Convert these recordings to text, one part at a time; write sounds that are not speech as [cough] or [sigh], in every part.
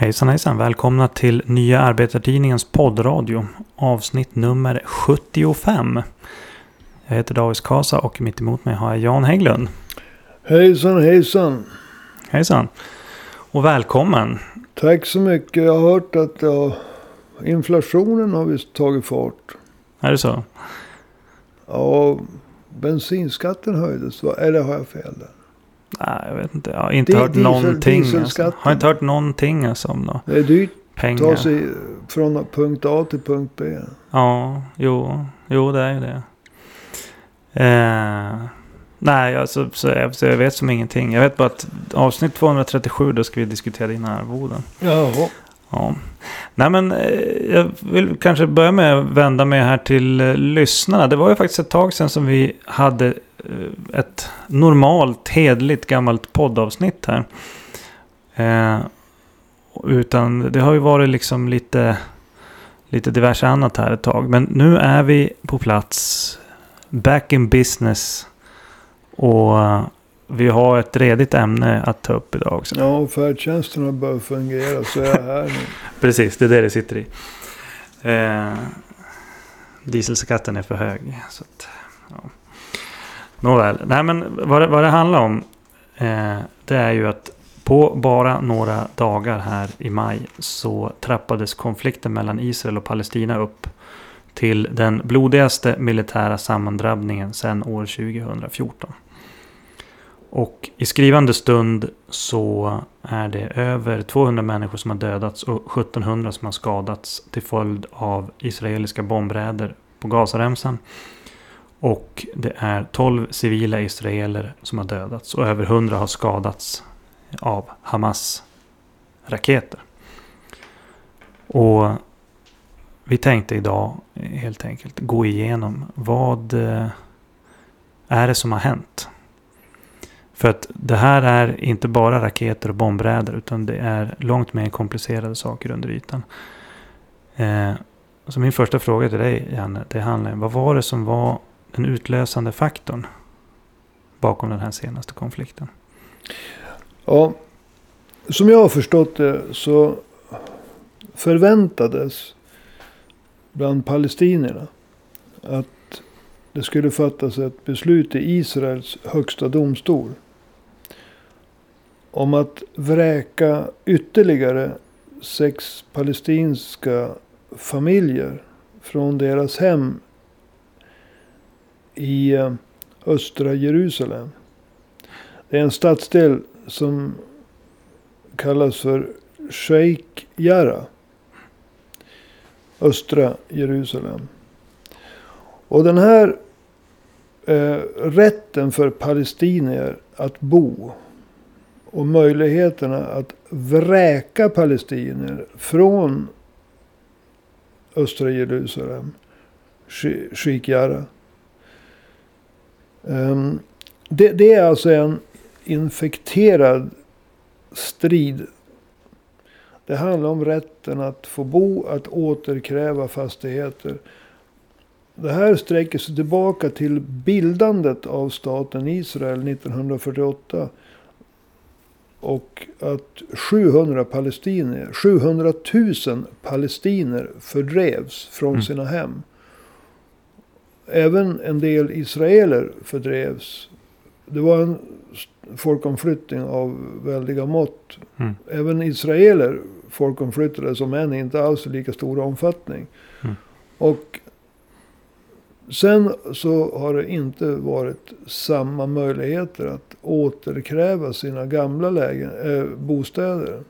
Hejsan hejsan! Välkomna till Nya Arbetartidningens poddradio. Avsnitt nummer 75. Jag heter Davis Kasa och mitt emot mig har jag Jan Hägglund. Hejsan hejsan! Hejsan! Och välkommen! Tack så mycket. Jag har hört att ja, inflationen har visst tagit fart. Är det så? Ja, bensinskatten höjdes. Eller har jag fel där? Nej, jag vet inte. Jag har inte Di- hört diesel- någonting. Alltså. Har inte hört någonting alltså om då. Det är dyrt att ta pengar. sig från punkt A till punkt B. Ja, jo, jo det är ju det. Eh, nej, alltså, så jag, så jag vet som ingenting. Jag vet bara att avsnitt 237 då ska vi diskutera dina arvoden. Jaha. Ja. Nej men eh, jag vill kanske börja med att vända mig här till eh, lyssnarna. Det var ju faktiskt ett tag sedan som vi hade eh, ett normalt, hedligt gammalt poddavsnitt här. Eh, utan det har ju varit liksom lite, lite diverse annat här ett tag. Men nu är vi på plats. Back in business. Och vi har ett redigt ämne att ta upp idag också. Ja, färdtjänsten har börjat fungera så är jag här nu. [laughs] Precis, det är det det sitter i. Eh, dieselskatten är för hög. Så att, ja. Nåväl, nej men vad det, vad det handlar om. Eh, det är ju att på bara några dagar här i maj så trappades konflikten mellan Israel och Palestina upp till den blodigaste militära sammandrabbningen sedan år 2014. Och i skrivande stund så är det över 200 människor som har dödats och 1700 som har skadats till följd av israeliska bombräder på Gazaremsan. Och det är 12 civila israeler som har dödats och över 100 har skadats av Hamas raketer. Och vi tänkte idag helt enkelt gå igenom vad eh, är det som har hänt? För att det här är inte bara raketer och bombräder utan det är långt mer komplicerade saker under ytan. Eh, så min första fråga till dig Janne, det handlar om vad var det som var den utlösande faktorn bakom den här senaste konflikten? Ja, som jag har förstått det så förväntades bland palestinierna att det skulle fattas ett beslut i Israels högsta domstol om att vräka ytterligare sex palestinska familjer från deras hem i eh, östra Jerusalem. Det är en stadsdel som kallas för Sheikh Jarrah. Östra Jerusalem. Och den här eh, rätten för palestinier att bo och möjligheterna att vräka palestinier från östra Jerusalem, Sheikh Jarrah. Um, det, det är alltså en infekterad strid. Det handlar om rätten att få bo, att återkräva fastigheter. Det här sträcker sig tillbaka till bildandet av staten Israel 1948. Och att 700 palestinier, 700 000 palestiner fördrevs från Mm. sina hem. Även en del israeler fördrevs. Det var en folkomflyttning av väldiga mått. Mm. Även israeler folkomflyttades, om än inte alls i lika stor omfattning. Mm. Och sen så har det inte varit samma möjligheter att återkräva sina gamla lägen, eh, bostäder.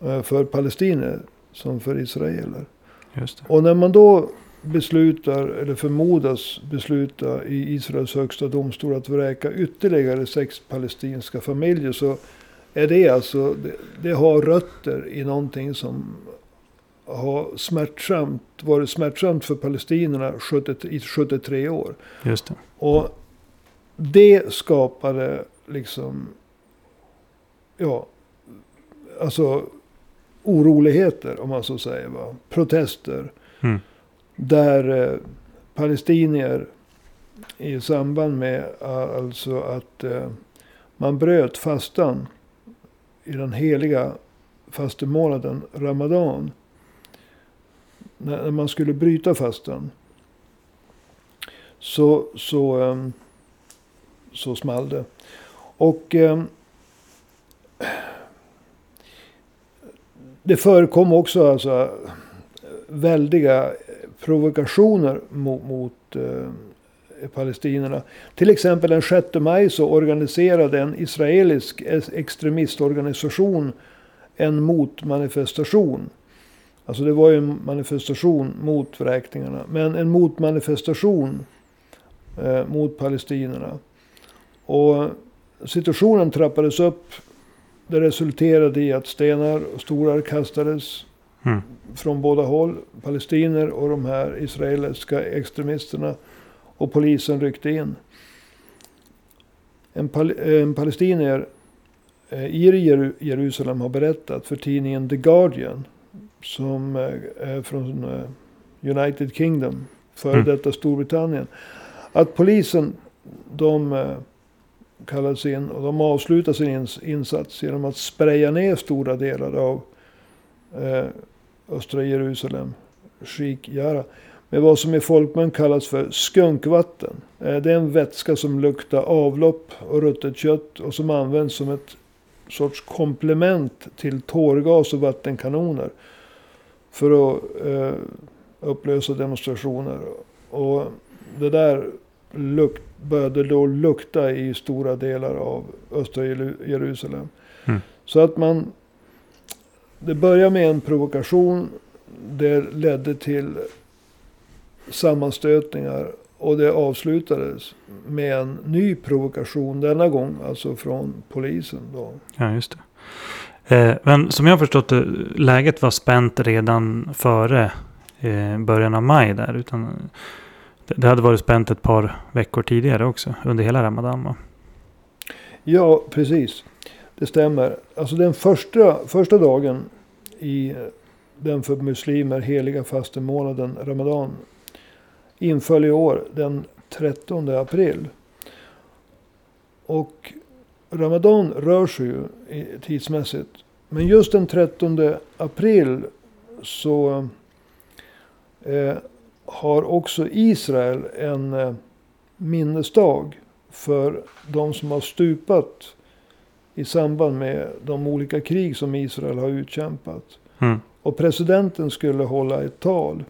Eh, för palestinier som för israeler. Och när man då beslutar, eller förmodas besluta i Israels högsta domstol att vräka ytterligare sex palestinska familjer. Så är det alltså, det, det har rötter i någonting som har smärtsamt, varit smärtsamt för palestinierna 70, i 73 år. Just det. Och det skapade liksom, ja, alltså oroligheter om man så säger. Va? Protester. Mm. Där eh, palestinier i samband med alltså att eh, man bröt fastan i den heliga fastemånaden Ramadan. När, man skulle bryta fastan. Så, så, ehm, så small det. Och ehm, det förekom också alltså väldiga provokationer mot, eh, mot uh, palestinierna. Till exempel den 6 maj så organiserade en israelisk extremistorganisation en motmanifestation. Alltså det var ju en manifestation mot vräkningarna. Men en motmanifestation eh, mot palestinierna. Och situationen trappades upp. Det resulterade i att stenar och stolar kastades mm. från båda håll. Palestiner och de här israeliska extremisterna. Och polisen ryckte in. En, pal en palestinier eh, i Jerusalem har berättat för tidningen The Guardian. Som eh, är från eh, United Kingdom. Före mm. detta Storbritannien. Att polisen, de kallades in och de avslutade sin insats genom att spraya ner stora delar av östra Jerusalem. Sheikh Jarrah med vad som i folkmun kallas för skunkvatten. Eh, det är en vätska som luktar avlopp och ruttet kött och som används som ett sorts komplement till tårgas och vattenkanoner. För att eh, upplösa demonstrationer. Och det där luk började då lukta i stora delar av östra Jerusalem. Mm. Så att man... Det började med en provokation. Det ledde till sammanstötningar. Och det avslutades med en ny provokation denna gång. Alltså från polisen då. Ja, just det. Eh, men som jag har förstått det, läget var spänt redan före eh, början av maj där. Utan det, det hade varit spänt ett par veckor tidigare också. Under hela Ramadan va? Ja, precis. Det stämmer. Alltså den första, första dagen i den för muslimer heliga fastemånaden Ramadan inföll i år den 13 april. Och Ramadan rör sig ju tidsmässigt. Men just den 13 april så eh, har också Israel en eh, minnesdag för de som har stupat i samband med de olika krig som Israel har utkämpat. Mm. Och presidenten skulle hålla ett tal.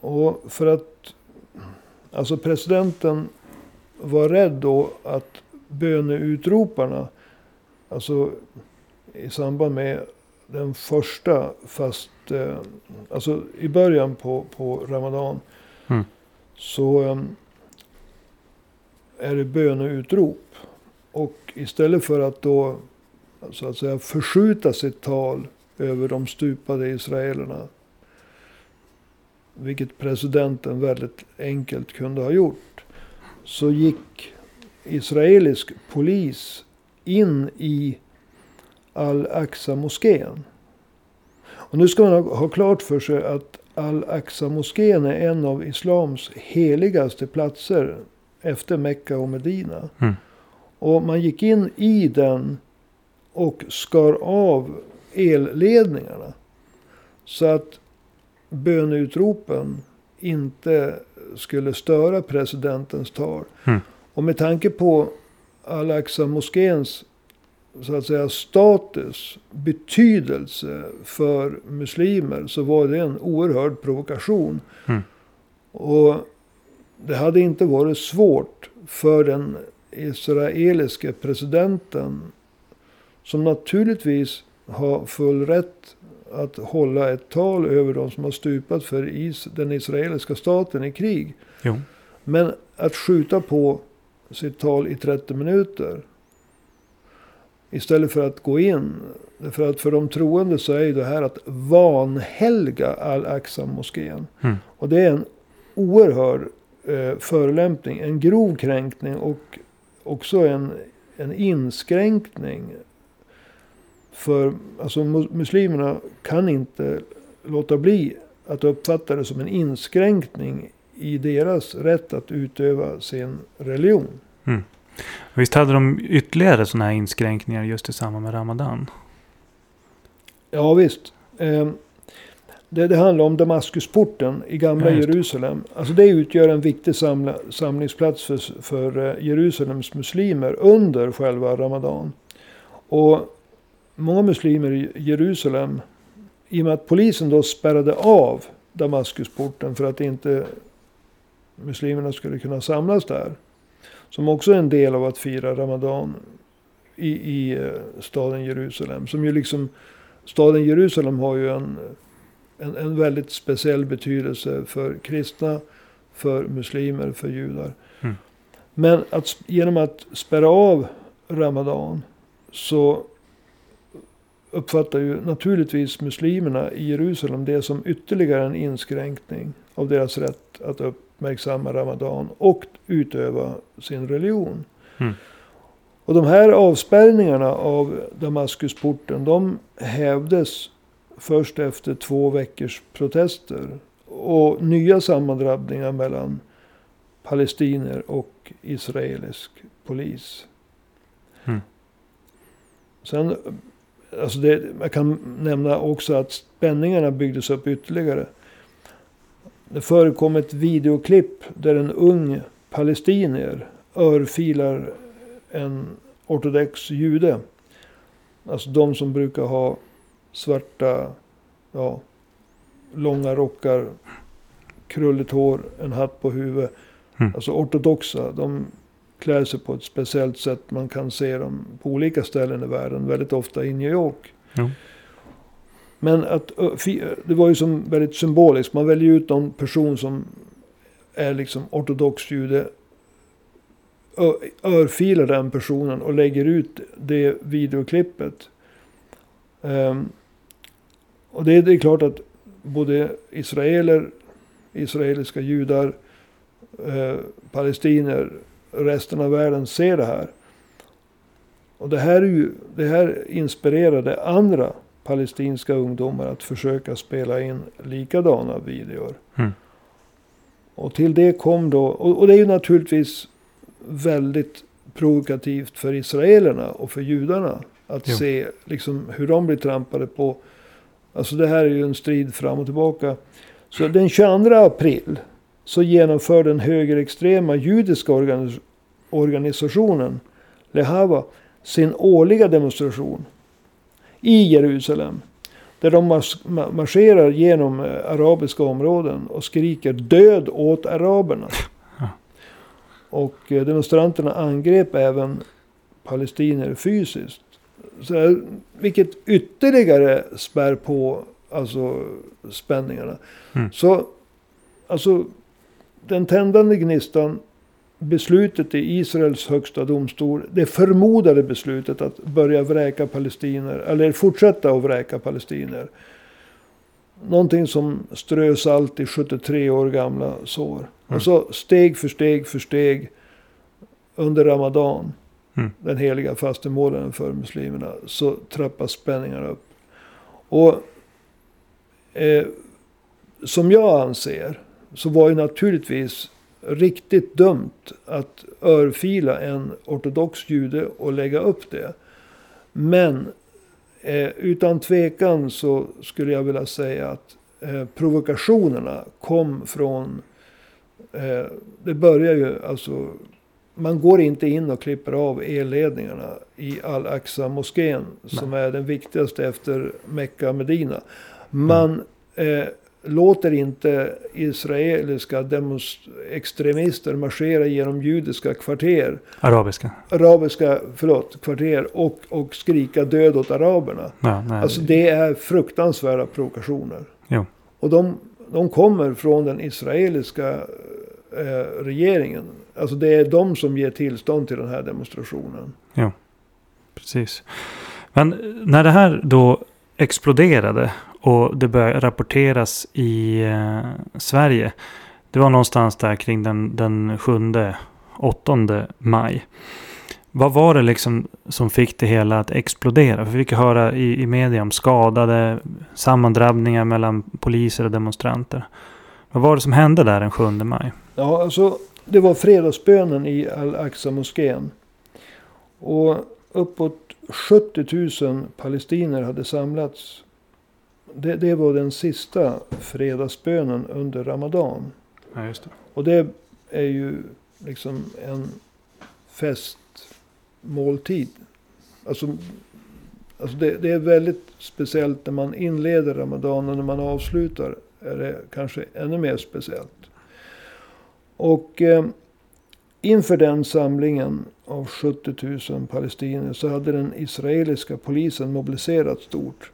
Och för att alltså presidenten var rädd då att böneutroparna, alltså i samband med den första fast, eh, alltså i början på, på Ramadan. Mm. Så eh, är det böneutrop. Och istället för att då så att säga förskjuta sitt tal över de stupade israelerna vilket presidenten väldigt enkelt kunde ha gjort. Så gick israelisk polis in i Al-Aqsa-moskén. Och nu ska man ha klart för sig att Al-Aqsa-moskén är en av islams heligaste platser efter Mekka och Medina. Mm. Och man gick in i den och skar av elledningarna. Så att böneutropen inte skulle störa presidentens tal. Mm. Och med tanke på Al-Aqsa-moskéns så att säga status, betydelse för muslimer så var det en oerhörd provokation. Mm. Och det hade inte varit svårt för den israeliske presidenten som naturligtvis har full rätt att hålla ett tal över de som har stupat för is, den israeliska staten i krig. Jo. Men att skjuta på sitt tal i 30 minuter. Istället för att gå in. För att för de troende så är det här att vanhelga Al-Aqsa-moskén. Mm. Och det är en oerhörd eh, förolämpning. En grov kränkning och också en, en inskränkning för alltså, muslimerna kan inte låta bli att uppfatta det som en inskränkning i deras rätt att utöva sin religion. Mm. Visst hade de ytterligare sådana här inskränkningar just i samband med Ramadan? Ja visst. Eh, det, det handlar om Damaskusporten i gamla Ja. Jerusalem. Alltså det utgör en viktig samla, samlingsplats för, för eh, Jerusalems muslimer under själva Ramadan. Och många muslimer i Jerusalem, i och med att polisen då spärrade av Damaskusporten för att inte muslimerna skulle kunna samlas där. Som också är en del av att fira Ramadan i, i eh, staden Jerusalem. Som ju liksom, staden Jerusalem har ju en, en, en väldigt speciell betydelse för kristna, för muslimer, för judar. Mm. Men att, genom att spärra av Ramadan så uppfattar ju naturligtvis muslimerna i Jerusalem det som ytterligare en inskränkning av deras rätt att uppmärksamma Ramadan och utöva sin religion. Mm. Och de här avspärrningarna av Damaskusporten, de hävdes först efter två veckors protester. Och nya sammandrabbningar mellan palestinier och israelisk polis. Mm. Sen, alltså det, jag kan nämna också att spänningarna byggdes upp ytterligare. Det förekom ett videoklipp där en ung palestinier örfilar en ortodox jude. Alltså de som brukar ha svarta, ja, långa rockar, krulligt hår, en hatt på huvudet. Mm. Alltså ortodoxa, de klär sig på ett speciellt sätt. Man kan se dem på olika ställen i världen, väldigt ofta i New York. Jo. Men att, det var ju som väldigt symboliskt. Man väljer ut någon person som är liksom ortodox jude. Örfilar den personen och lägger ut det videoklippet. Um, och det, det är klart att både israeler, israeliska judar, eh, palestinier, resten av världen ser det här. Och det här, är ju, det här inspirerade andra palestinska ungdomar att försöka spela in likadana videor. Mm. Och till det kom då, och, och det är ju naturligtvis väldigt provokativt för israelerna och för judarna. Att Jo. se liksom hur de blir trampade på. Alltså det här är ju en strid fram och tillbaka. Så den 22 april så genomför den högerextrema judiska organis- organisationen Lehava sin årliga demonstration i Jerusalem. Där de mars- ma- marscherar genom eh, arabiska områden och skriker död åt araberna. Och eh, demonstranterna angrep även palestinier fysiskt. Så, här, vilket ytterligare spär på alltså, spänningarna. Mm. Så alltså, den tändande gnistan, beslutet i Israels högsta domstol, det förmodade beslutet att börja vräka palestiner, eller fortsätta att vräka palestiner. Någonting som strö salt i 73 år gamla sår. Mm. Och så steg för steg för steg under Ramadan, Mm. den heliga fastemånaden för muslimerna, så trappas spänningarna upp. Och eh, som jag anser så var ju naturligtvis riktigt dumt att örfila en ortodox jude och lägga upp det. Men eh, utan tvekan så skulle jag vilja säga att eh, provokationerna kom från... Eh, det börjar ju alltså... Man går inte in och klipper av elledningarna i Al-Aqsa-moskén som är den viktigaste efter Mecka och Medina. Man eh, låter inte israeliska extremister marschera genom judiska kvarter, Arabiska. arabiska, förlåt, kvarter och, och skrika död åt araberna. Ja, nej. Alltså det är fruktansvärda provokationer. Jo. Och de, de kommer från den israeliska eh, regeringen. Alltså det är de som ger tillstånd till den här demonstrationen. Precis. Men när det här då exploderade och det började rapporteras i eh, Sverige. Det var någonstans där kring den, den 7 8 maj. Vad var det liksom som fick det hela att explodera? För vi fick höra i, i media om skadade, sammandrabbningar mellan poliser och demonstranter. Vad var det som hände där den 7 maj? Ja, alltså det var fredagsbönen i Al-Aqsa-moskén. Och uppåt 70 000 palestinier hade samlats det, det var den sista fredagsbönen under Ramadan. Ja, just det. Och det är ju liksom en festmåltid. Alltså, alltså det, det är väldigt speciellt när man inleder Ramadan och när man avslutar är det kanske ännu mer speciellt. Och eh, inför den samlingen av 70 000 palestinier så hade den israeliska polisen mobiliserat stort.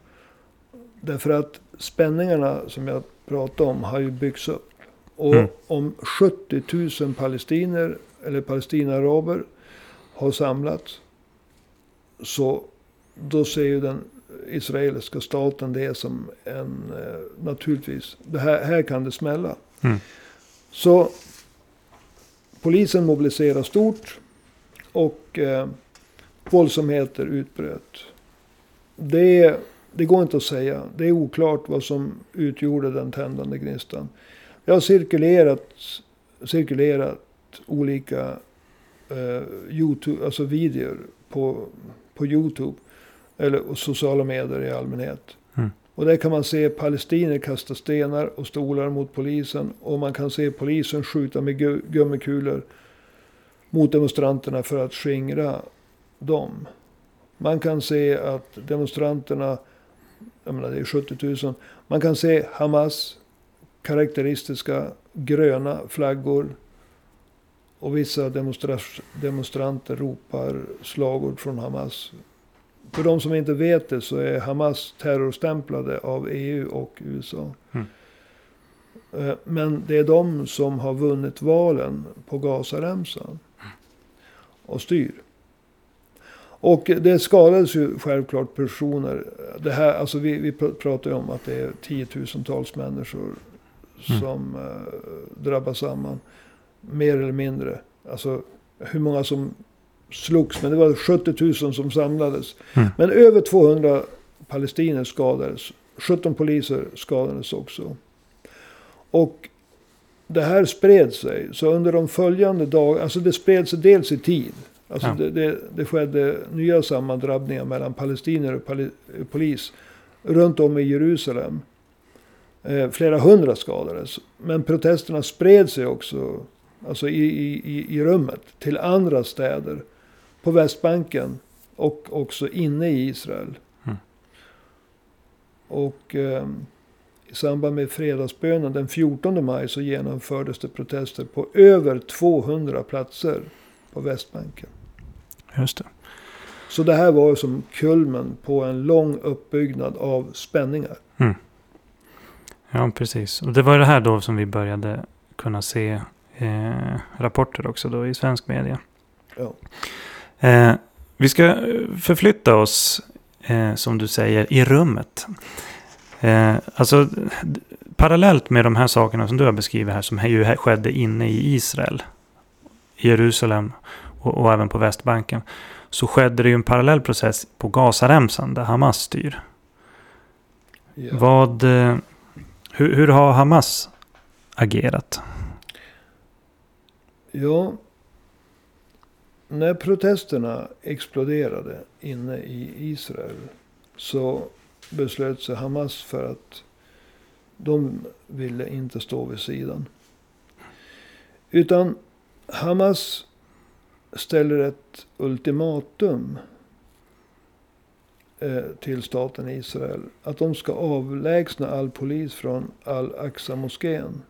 Därför att spänningarna som jag pratade om har ju byggts upp. Och Mm. om 70 000 palestinier eller palestinaaraber har samlats. Så då ser ju den israeliska staten det som en, eh, naturligtvis, det här, här kan det smälla. Mm. Så polisen mobiliserar stort och eh, våldsamheter utbröt. Det, det går inte att säga. Det är oklart vad som utgjorde den tändande gnistan. Det har cirkulerat, cirkulerat olika eh, YouTube, alltså videor på, på YouTube. Eller och sociala medier i allmänhet. Mm. Och där kan man se palestinier kasta stenar och stolar mot polisen. Och man kan se polisen skjuta med gu- gummikulor mot demonstranterna för att skingra dem. Man kan se att demonstranterna, jag menar det är 70 000. Man kan se Hamas karaktäristiska gröna flaggor. Och vissa demonstra- demonstranter ropar slagord från Hamas. För de som inte vet det så är Hamas terrorstämplade av EU och USA. Mm. Eh, Men det är de som har vunnit valen på Gazaremsan. Och styr. Och det skadades ju självklart personer. Det här, alltså vi, vi pr- pratar ju om att det är tiotusentals människor Mm. som eh, drabbas samman. Mer eller mindre. Alltså hur många som slogs. Men det var 70 000 som samlades. Mm. Men över 200 palestinier skadades. 17 poliser skadades också. Och det här spred sig. Så under de följande dagarna, alltså det spred sig dels i tid. Alltså Ja. det, det, det skedde nya sammandrabbningar mellan palestinier och pali, polis. Runt om i Jerusalem. Eh, flera hundra skadades. Men protesterna spred sig också alltså i, i, i, rummet till andra städer. På Västbanken och också inne i Israel. Mm. Och eh, i samband med fredagsbönen den 14 maj så genomfördes det protester på över 200 platser på Västbanken. Just det. Så det här var som kulmen på en lång uppbyggnad av spänningar. Ja, precis. Och det var det här då som vi började kunna se eh, rapporter också då i svensk media. Ja. Eh, vi ska förflytta oss, eh, som du säger, i rummet. Eh, alltså, parallellt med de här sakerna som du har beskrivit här, som ju skedde inne i Israel, Jerusalem och, och även på Västbanken, så skedde det ju en parallell process på Gazaremsan där Hamas styr. Ja. Vad, eh, hur, hur har Hamas agerat? Ja. När protesterna exploderade inne i Israel så beslöt sig Hamas för att de ville inte stå vid sidan. Utan Hamas ställer ett ultimatum eh, till staten Israel. Att de ska avlägsna all polis från Al-Aqsa-moskén.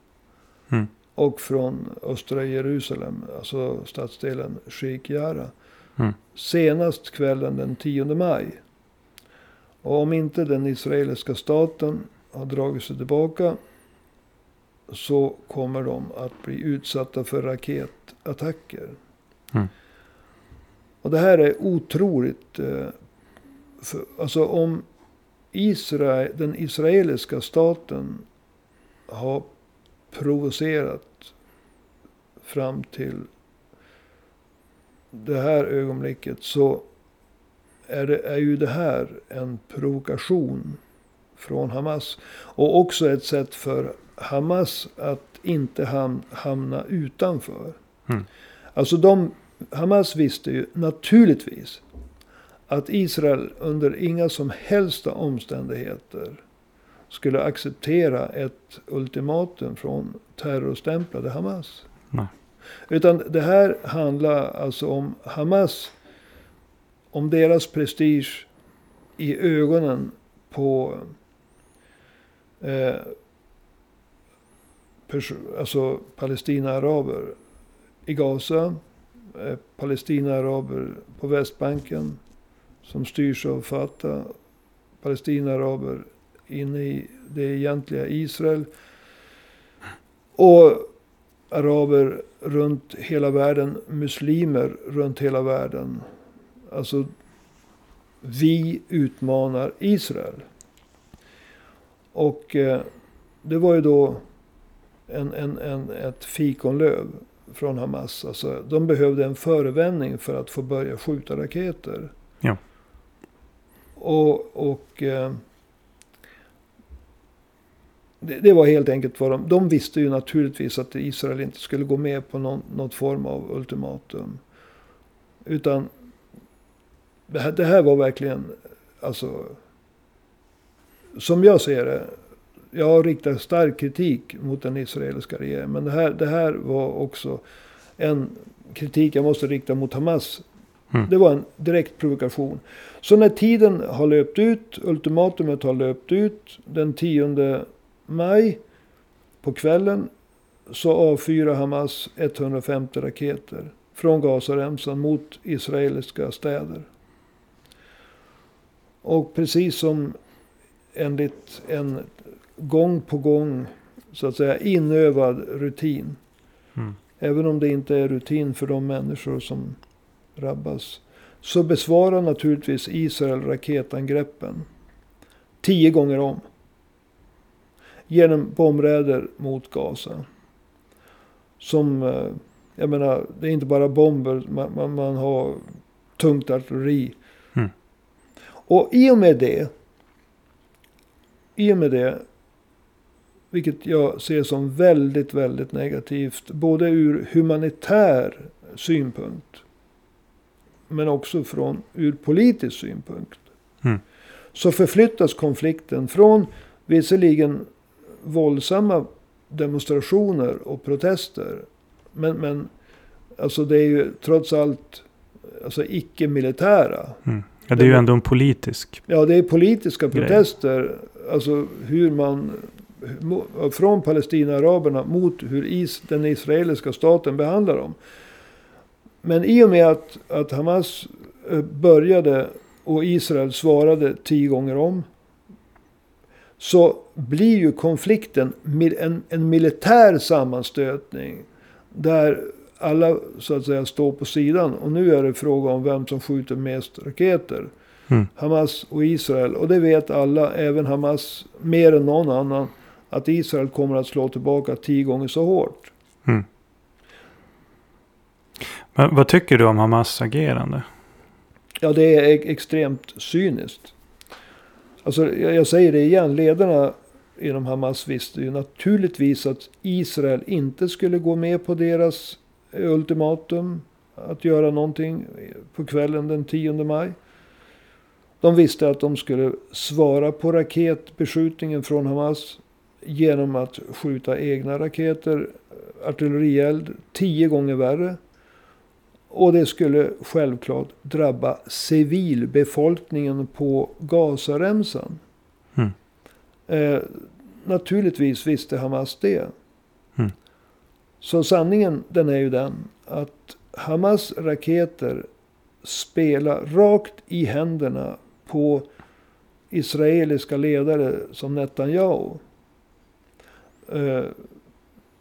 Mm. Och från östra Jerusalem, alltså stadsdelen Sheikh Jarrah. Mm. Senast kvällen den 10 maj. Och om inte den israeliska staten har dragit sig tillbaka. Så kommer de att bli utsatta för raketattacker. Mm. Och det här är otroligt. Eh, för, alltså om Israel, den israeliska staten har provocerat fram till det här ögonblicket så är, det, är ju det här en provokation från Hamas. Och också ett sätt för Hamas att inte ham, hamna utanför. Mm. Alltså de, Hamas visste ju naturligtvis att Israel under inga som helst omständigheter skulle acceptera ett ultimatum från terrorstämplade Hamas. Nej. Utan det här handlar alltså om Hamas. Om deras prestige i ögonen på eh, alltså Palestina-araber i Gaza. Eh, Palestina-araber på Västbanken som styrs av Fatah. Palestina-araber inne i det egentliga Israel. Och araber runt hela världen, muslimer runt hela världen. Alltså, vi utmanar Israel. Och eh, det var ju då en, en, en, ett fikonlöv från Hamas. Alltså, de behövde en förevändning för att få börja skjuta raketer. Ja. Och, och eh, det, det, var helt enkelt vad de... De visste ju naturligtvis att Israel inte skulle gå med på någon, någon form av ultimatum. Utan det här, det här var verkligen, alltså... Som jag ser det. Jag riktar stark kritik mot den israeliska regeringen. Men det här, det här var också en kritik jag måste rikta mot Hamas. Mm. Det var en direkt provokation. Så när tiden har löpt ut, ultimatumet har löpt ut den 10 maj på kvällen så avfyrar Hamas 150 raketer från Gazaremsan mot israeliska städer. Och precis som enligt en gång på gång så att säga inövad rutin. Mm. Även om det inte är rutin för de människor som drabbas. Så besvarar naturligtvis Israel raketangreppen. Tio gånger om genom bombräder mot Gaza. Som, eh, jag menar, det är inte bara bomber, man, man, man har tungt artilleri. Mm. Och i och med det, i och med det, vilket jag ser som väldigt, väldigt negativt, både ur humanitär synpunkt, men också från ur politisk synpunkt. Mm. Så förflyttas konflikten från visserligen våldsamma demonstrationer och protester. Men, men alltså det är ju trots allt alltså icke-militära. Mm. Ja, det är ju ändå en politisk. Ja, det är politiska protester. Grej. Alltså hur man från Palestina-araberna mot hur is, den israeliska staten behandlar dem. Men i och med att, att Hamas eh, började och Israel svarade tio gånger om så blir ju konflikten en, en militär sammanstötning. Där alla så att säga står på sidan. Och nu är det fråga om vem som skjuter mest raketer. Mm. Hamas och Israel. Och det vet alla, även Hamas, mer än någon annan. Att Israel kommer att slå tillbaka tio gånger så hårt. Mm. Men vad tycker du om Hamas agerande? Ja, det är extremt cyniskt. Alltså, jag säger det igen, ledarna inom Hamas visste ju naturligtvis att Israel inte skulle gå med på deras ultimatum. Att göra någonting på kvällen den 10 maj. De visste att de skulle svara på raketbeskjutningen från Hamas. Genom att skjuta egna raketer, artillerield, tio gånger värre. Och det skulle självklart drabba civilbefolkningen på Gazaremsan. Mm. Eh, naturligtvis visste Hamas det. Mm. Så sanningen den är ju den att Hamas raketer spelar rakt i händerna på israeliska ledare som Netanyahu. Eh,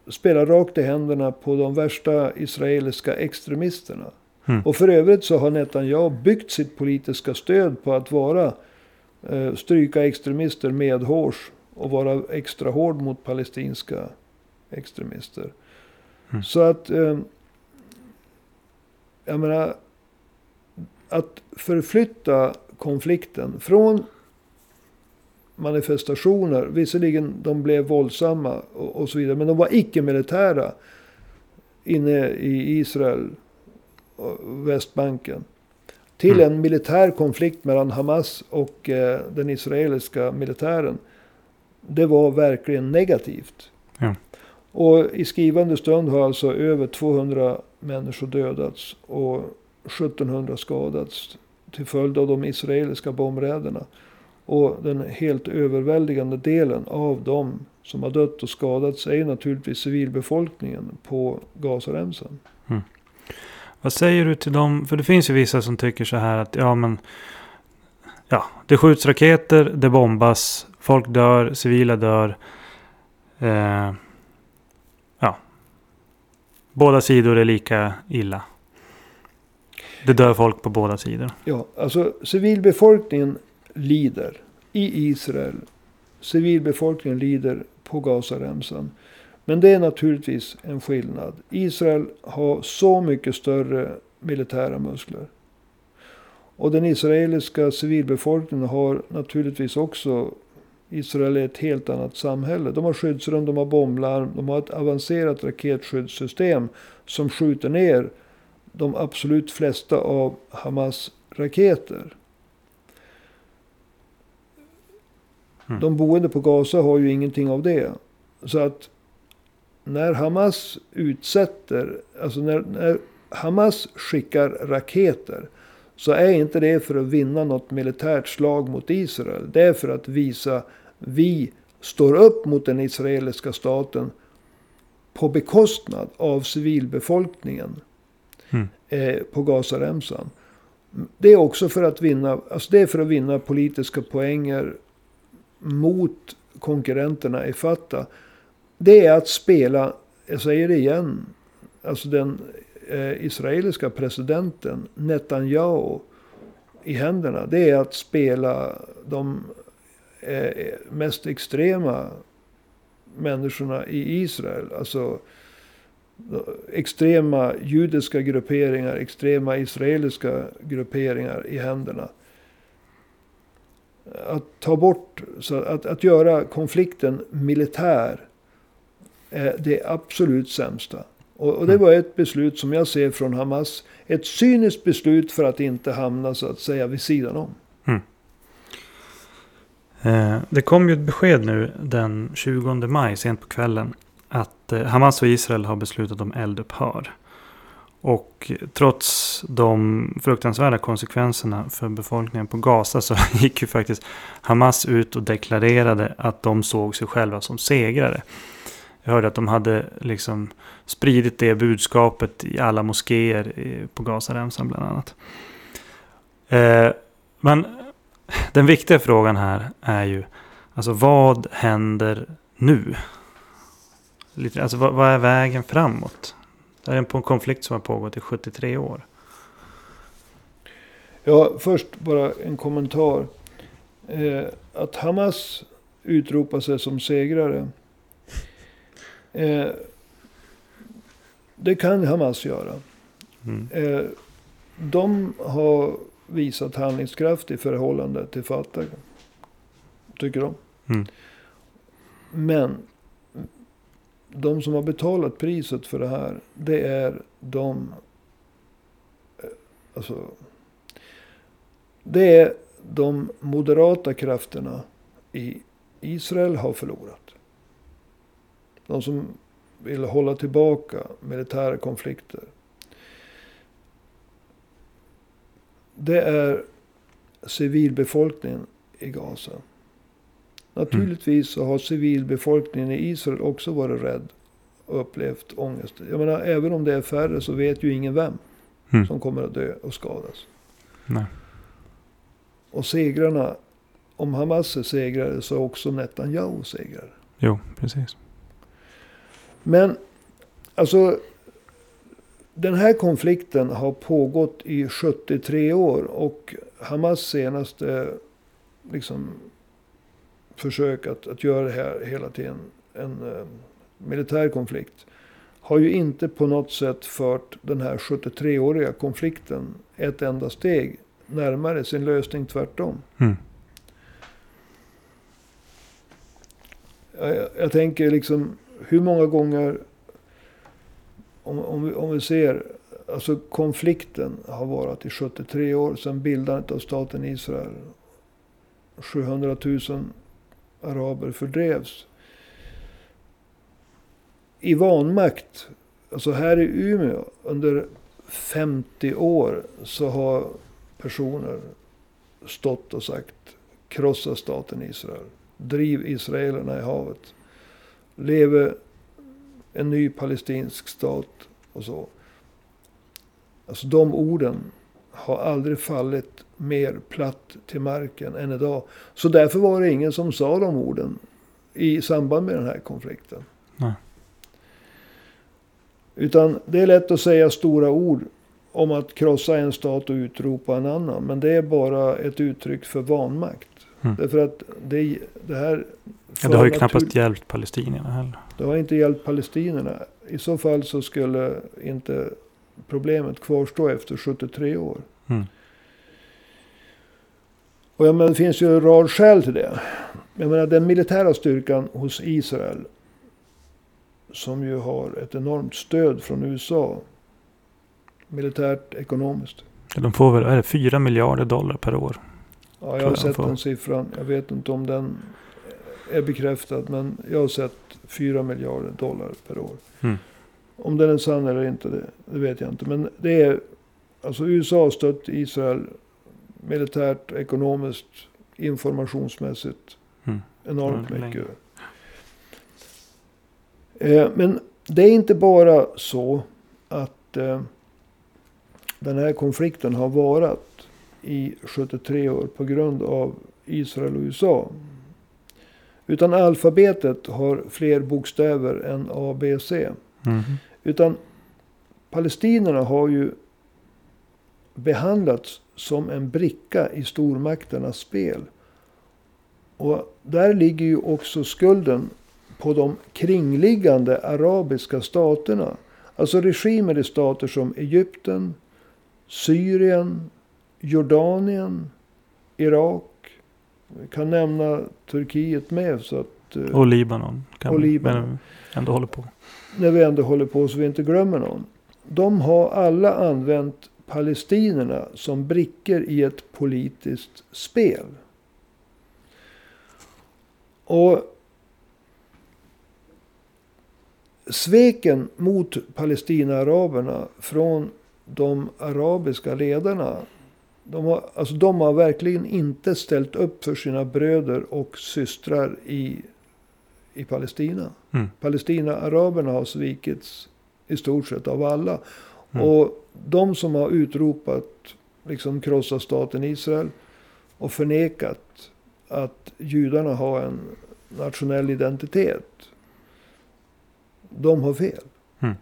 spelar rakt i händerna på de värsta israeliska extremisterna. Mm. Och för övrigt så har Netanyahu byggt sitt politiska stöd på att vara eh, stryka extremister medhårs och vara extra hård mot palestinska extremister. Mm. Så att, eh, jag menar, att förflytta konflikten från manifestationer. Visserligen de blev våldsamma och, och så vidare. Men de var icke-militära inne i Israel och Västbanken. Till mm. en militär konflikt mellan Hamas och eh, den israeliska militären. det var verkligen negativt. Ja. Och i skrivande stund har alltså över 200 människor dödats och 1700 skadats till följd av de israeliska bombräderna. Och den helt överväldigande delen av dem som har dött och skadats är ju naturligtvis civilbefolkningen på Gazaremsan. Vad säger du till dem? För det finns ju vissa som tycker så här att ja men ja, det skjuts raketer, det bombas, folk dör, civila dör. Eh, ja, båda sidor är lika illa. Det dör folk på båda sidor. Ja, alltså civilbefolkningen lider i Israel. Civilbefolkningen lider på Gazaremsan. Men det är naturligtvis en skillnad. Israel har så mycket större militära muskler. Och den israeliska civilbefolkningen har naturligtvis också Israel är ett helt annat samhälle. De har skyddsrum, de har bomblarm, de har ett avancerat raketskyddssystem som skjuter ner de absolut flesta av Hamas raketer. Mm. De boende på Gaza har ju ingenting av det. Så att när Hamas utsätter, alltså när, när Hamas skickar raketer. Så är inte det för att vinna något militärt slag mot Israel. Det är för att visa vi står upp mot den israeliska staten på bekostnad av civilbefolkningen Mm. eh, på Gazaremsan. Det är också för att vinna, alltså det är för att vinna politiska poänger mot konkurrenterna i Fatah. Det är att spela, jag säger det igen, alltså den eh, israeliska presidenten Netanyahu i händerna. Det är att spela de eh, mest extrema människorna i Israel. Alltså extrema judiska grupperingar, extrema israeliska grupperingar i händerna. Att ta bort, så att, att göra konflikten militär är det absolut sämsta. Och, och det var ett beslut som jag ser från Hamas. Ett cyniskt beslut för att inte hamna så att säga vid sidan om. Eh, det kom ju ett besked nu den 20 maj, sent på kvällen. Att eh, Hamas och Israel har beslutat om eldupphör. Och trots de fruktansvärda konsekvenserna för befolkningen på Gaza så [laughs] gick ju faktiskt Hamas ut och deklarerade att de såg sig själva som segrare. Jag hörde att de hade liksom spridit det budskapet i alla moskéer på Gazaremsan bland annat. Eh, men [laughs] den viktiga frågan här är ju alltså vad händer nu? Alltså vad är vägen framåt? Det här är en konflikt som har pågått i 73 år. Ja, först bara en kommentar. Eh, att Hamas utropar sig som segrare. Eh, det kan Hamas göra. Mm. Eh, de har visat handlingskraft i förhållande till Fatah. Tycker de. Mm. Men de som har betalat priset för det här. Det är de. Eh, alltså. Det är de moderata krafterna i Israel har förlorat. De som vill hålla tillbaka militära konflikter. Det är civilbefolkningen i Gaza. Naturligtvis så har civilbefolkningen i Israel också varit rädd och upplevt ångest. Jag menar, även om det är färre så vet ju ingen vem Mm. som kommer att dö och skadas. Nej. Och segrarna, om Hamas är segrare så är också Netanyahu segrare. Jo, precis. Men alltså, den här konflikten har pågått i 73 år. Och Hamas senaste liksom, försök att, att göra det här hela tiden en eh, militär konflikt. Har ju inte på något sätt fört den här 73-åriga konflikten ett enda steg närmare sin lösning tvärtom. Mm. Jag, jag, jag tänker liksom hur många gånger om, om, vi, om vi ser alltså konflikten har varit i 73 år sedan bildandet av staten Israel. 700 000 araber fördrevs. I vanmakt, alltså här i Umeå, under 50 år så har personer stått och sagt krossa staten Israel. Driv israelerna i havet. Leve en ny palestinsk stat och så. Alltså de orden har aldrig fallit mer platt till marken än idag. Så därför var det ingen som sa de orden i samband med den här konflikten. Nej. Utan det är lätt att säga stora ord om att krossa en stat och utropa en annan. Men det är bara ett uttryck för vanmakt. Mm. Därför att det, det här... Ja, det har ju knappast natur- hjälpt palestinierna heller. Det har inte hjälpt palestinierna. I så fall så skulle inte problemet kvarstå efter 73 år. Mm. Och jag menar, det finns ju en rad skäl till det. Jag menar den militära styrkan hos Israel. Som ju har ett enormt stöd från USA. Militärt, ekonomiskt. De får väl, är det 4 miljarder dollar per år? Ja, jag har sett den siffran. Jag vet inte om den är bekräftad. Men jag har sett 4 miljarder dollar per år. Mm. Om den är sann eller inte, det, det vet jag inte. Men det är... Alltså USA har stött Israel militärt, ekonomiskt, informationsmässigt. Mm. Enormt Ja, mycket. Eh, men det är inte bara så att eh, den här konflikten har varat i 73 år på grund av Israel och USA. Utan alfabetet har fler bokstäver än A, Mm. Utan palestinierna har ju behandlats som en bricka i stormakternas spel. Och där ligger ju också skulden på de kringliggande arabiska staterna. Alltså regimer i stater som Egypten, Syrien, Jordanien, Irak. Vi kan nämna Turkiet med. Så att, och Libanon. Kan Och Libanon. Ändå håller på. när vi ändå håller på så vi inte glömmer någon. De har alla använt palestinerna som brickor i ett politiskt spel. Och sveken mot Palestinaaraberna från de arabiska ledarna. De har, alltså de har verkligen inte ställt upp för sina bröder och systrar i, i Palestina. Mm. Palestina-araberna har svikits i stort sett av alla. Mm. Och de som har utropat, liksom krossa staten Israel och förnekat att judarna har en nationell identitet. De har fel. Mm.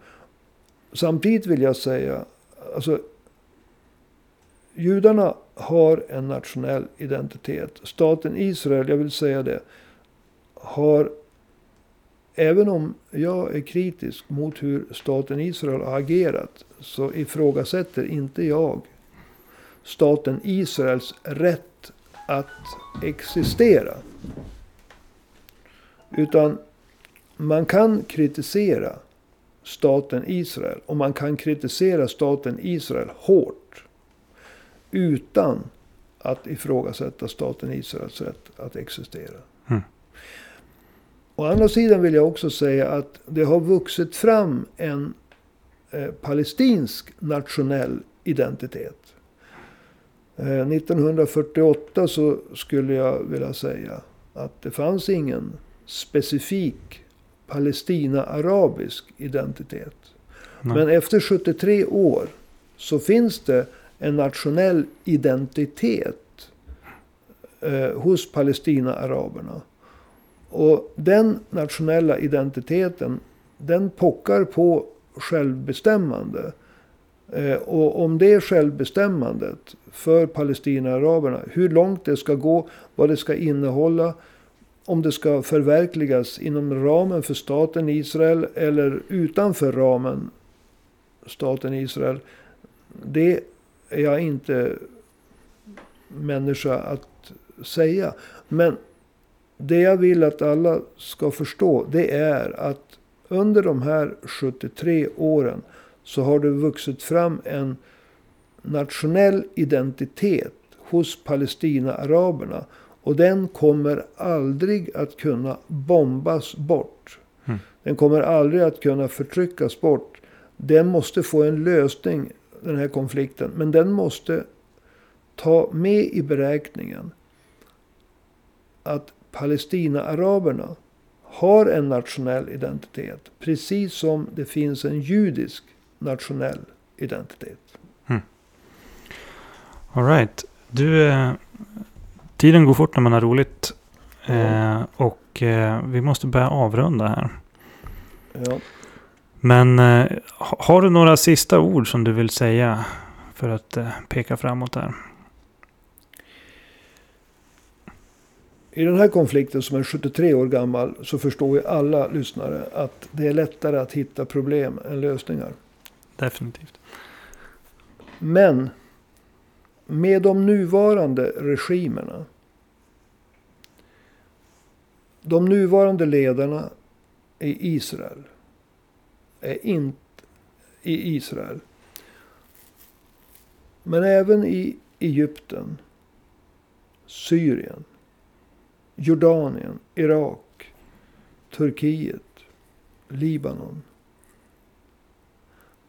Samtidigt vill jag säga, alltså judarna har en nationell identitet. Staten Israel, jag vill säga det, har Även om jag är kritisk mot hur staten Israel har agerat så ifrågasätter inte jag staten Israels rätt att existera. Utan man kan kritisera staten Israel och man kan kritisera staten Israel hårt. Utan att ifrågasätta staten Israels rätt att existera. Å andra sidan vill jag också säga att det har vuxit fram en eh, palestinsk nationell identitet. Eh, 1948 så skulle jag vilja säga att det fanns ingen specifik Palestina-arabisk identitet. Nej. Men efter 73 år så finns det en nationell identitet eh, hos Palestina-araberna. Och den nationella identiteten, den pockar på självbestämmande. Eh, och om det självbestämmandet för Palestina-araberna, hur långt det ska gå, vad det ska innehålla, om det ska förverkligas inom ramen för staten Israel eller utanför ramen staten Israel. Det är jag inte människa att säga. Men det jag vill att alla ska förstå det är att under de här 73 åren så har det vuxit fram en nationell identitet hos Palestina-araberna. Och den kommer aldrig att kunna bombas bort. Mm. Den kommer aldrig att kunna förtryckas bort. Den måste få en lösning, den här konflikten. Men den måste ta med i beräkningen att Palestina-araberna har en nationell identitet. Precis som det finns en judisk nationell identitet. All right. Du, eh, tiden går fort när man har roligt. Eh, och eh, vi måste börja avrunda här. Ja. Men eh, ha- har du några sista ord som du vill säga för att eh, peka framåt där? I den här konflikten som är 73 år gammal så förstår ju alla lyssnare att det är lättare att hitta problem än lösningar. Definitivt. Men med de nuvarande regimerna. De nuvarande ledarna i Israel. Är inte i Israel. Men även i Egypten. Syrien. Jordanien. Irak. Turkiet. Libanon.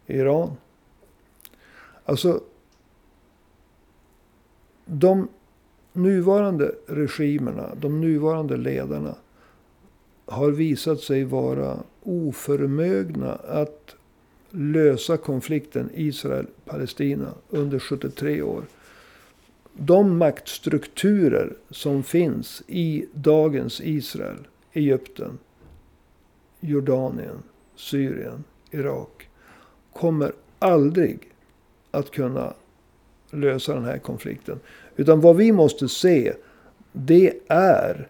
Iran. Alltså de nuvarande regimerna, de nuvarande ledarna har visat sig vara oförmögna att lösa konflikten Israel-Palestina under 73 år. De maktstrukturer som finns i dagens Israel, Egypten, Jordanien, Syrien, Irak kommer aldrig att kunna lösa den här konflikten. Utan vad vi måste se, det är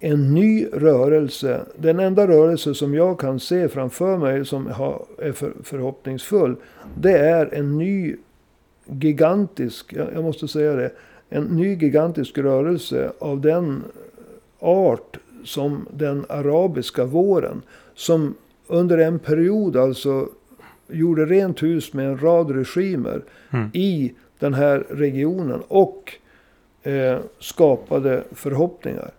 en ny rörelse. Den enda rörelse som jag kan se framför mig som är förhoppningsfull. Det är en ny gigantisk, jag måste säga det, en ny gigantisk rörelse av den art som den arabiska våren. Som under en period alltså gjorde rent hus med en rad regimer Mm. i den här regionen. Och eh, skapade förhoppningar.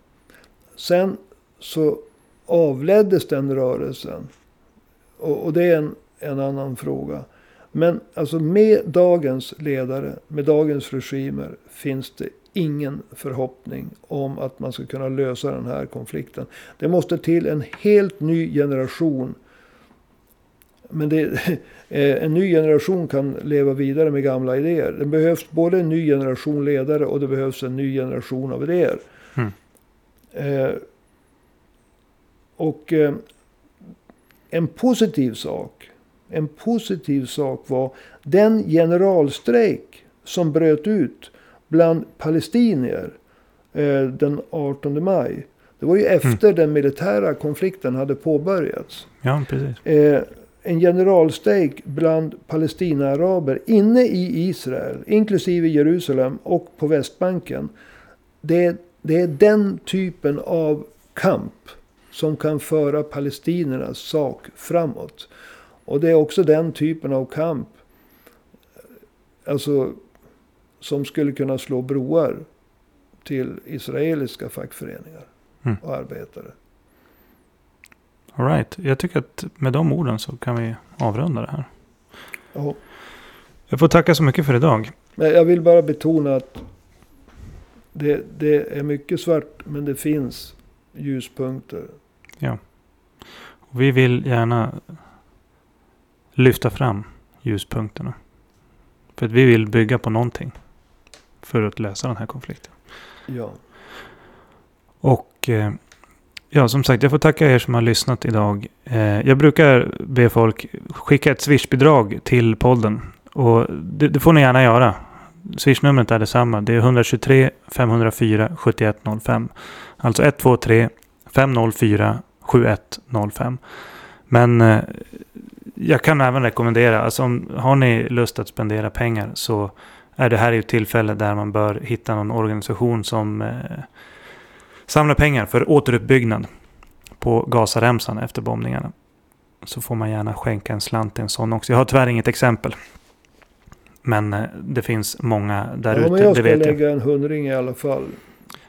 Sen så avleddes den rörelsen. Och, och det är en, en annan fråga. Men alltså med dagens ledare, med dagens regimer finns det ingen förhoppning om att man ska kunna lösa den här konflikten. Det måste till en helt ny generation. Men det, [laughs] eh, en ny generation kan leva vidare med gamla idéer. Det behövs både en ny generation ledare och det behövs en ny generation av idéer. Mm. Eh, och eh, en positiv sak. En positiv sak var den generalstrejk som bröt ut bland palestinier eh, den 18 maj. Det var ju efter den militära konflikten hade påbörjats. Ja, precis. Eh, en generalstrejk bland palestinaaraber inne i Israel, inklusive Jerusalem och på Västbanken. Det, det är den typen av kamp som kan föra palestinernas sak framåt. Och det är också den typen av kamp alltså, som skulle kunna slå broar till israeliska fackföreningar Mm. och arbetare. All right. Jag tycker att med de orden så kan vi avrunda det här. Ja. Jag får tacka så mycket för idag. Men jag vill bara betona att det, det är mycket svart men det finns ljuspunkter. Och vi vill gärna lyfta fram ljuspunkterna. För att vi vill bygga på någonting. För att lösa den här konflikten. Ja. Och eh, ja, som sagt, jag får tacka er som har lyssnat idag. Eh, jag brukar be folk skicka ett swishbidrag till podden. Och det, det får ni gärna göra. Swishnumret är detsamma. Det är 123 504 7105. Alltså 123 504 7105. Men eh, jag kan även rekommendera, alltså om, har ni lust att spendera pengar så är det här ett tillfälle där man bör hitta någon organisation som eh, samlar pengar för återuppbyggnad på Gazaremsan efter bombningarna. Så får man gärna skänka en slant till en sån också. Jag har tyvärr inget exempel. Men eh, det finns många där ja, men ute, jag ska jag. lägga en hundring i alla fall.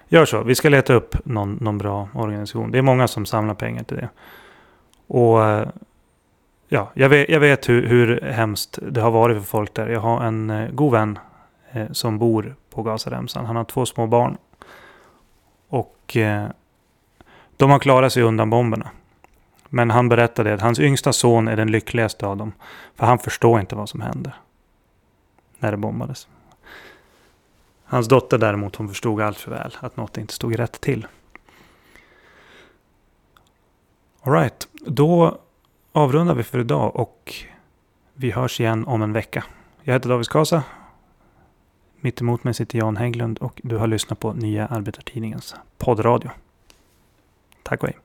gör så. Vi ska leta upp någon, någon bra organisation. Det är många som samlar pengar till det. Och eh, ja, jag vet, jag vet hur, hur hemskt det har varit för folk där. Jag har en eh, god vän eh, som bor på Gazaremsan. Han har två små barn. Och eh, de har klarat sig undan bomberna. Men han berättade att hans yngsta son är den lyckligaste av dem. För han förstår inte vad som hände. När det bombades. Hans dotter däremot, hon förstod allt för väl att något inte stod rätt till. Alright, då avrundar vi för idag och vi hörs igen om en vecka. Jag heter David Skasa. Mitt emot mig sitter Jan Hägglund och du har lyssnat på Nya Arbetartidningens poddradio. Tack och hej.